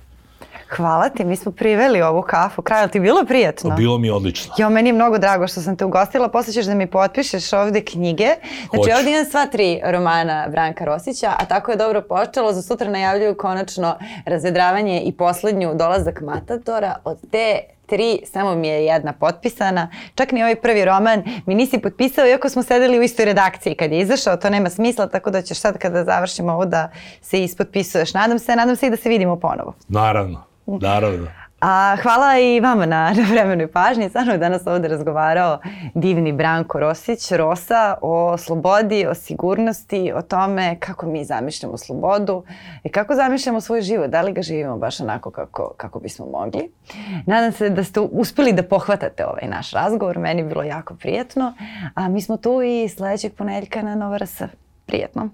S1: Hvala ti, mi smo priveli ovu kafu. Kraj, ti bilo prijatno?
S2: Bilo mi odlično.
S1: Jo, meni je mnogo drago što sam te ugostila. Posle ćeš da mi potpišeš ovde knjige. Znači, Hoću. ovde imam sva tri romana Branka Rosića, a tako je dobro počelo. Za sutra najavljuju konačno razvedravanje i poslednju dolazak Matadora. Od te tri, samo mi je jedna potpisana. Čak ni ovaj prvi roman mi nisi potpisao, iako smo sedeli u istoj redakciji kad je izašao, to nema smisla, tako da ćeš sad kada završimo ovo da se ispotpisuješ. Nadam se, nadam se i da se vidimo ponovo.
S2: Naravno. Naravno.
S1: A hvala i vama na, na vremenoj pažnji. Stvarno je danas ovde razgovarao divni Branko Rosić, Rosa, o slobodi, o sigurnosti, o tome kako mi zamišljamo slobodu i kako zamišljamo svoj život, da li ga živimo baš onako kako, kako bismo mogli. Nadam se da ste uspeli da pohvatate ovaj naš razgovor, meni je bilo jako prijatno, a mi smo tu i sledećeg ponedeljka na Nova RS. Prijetno.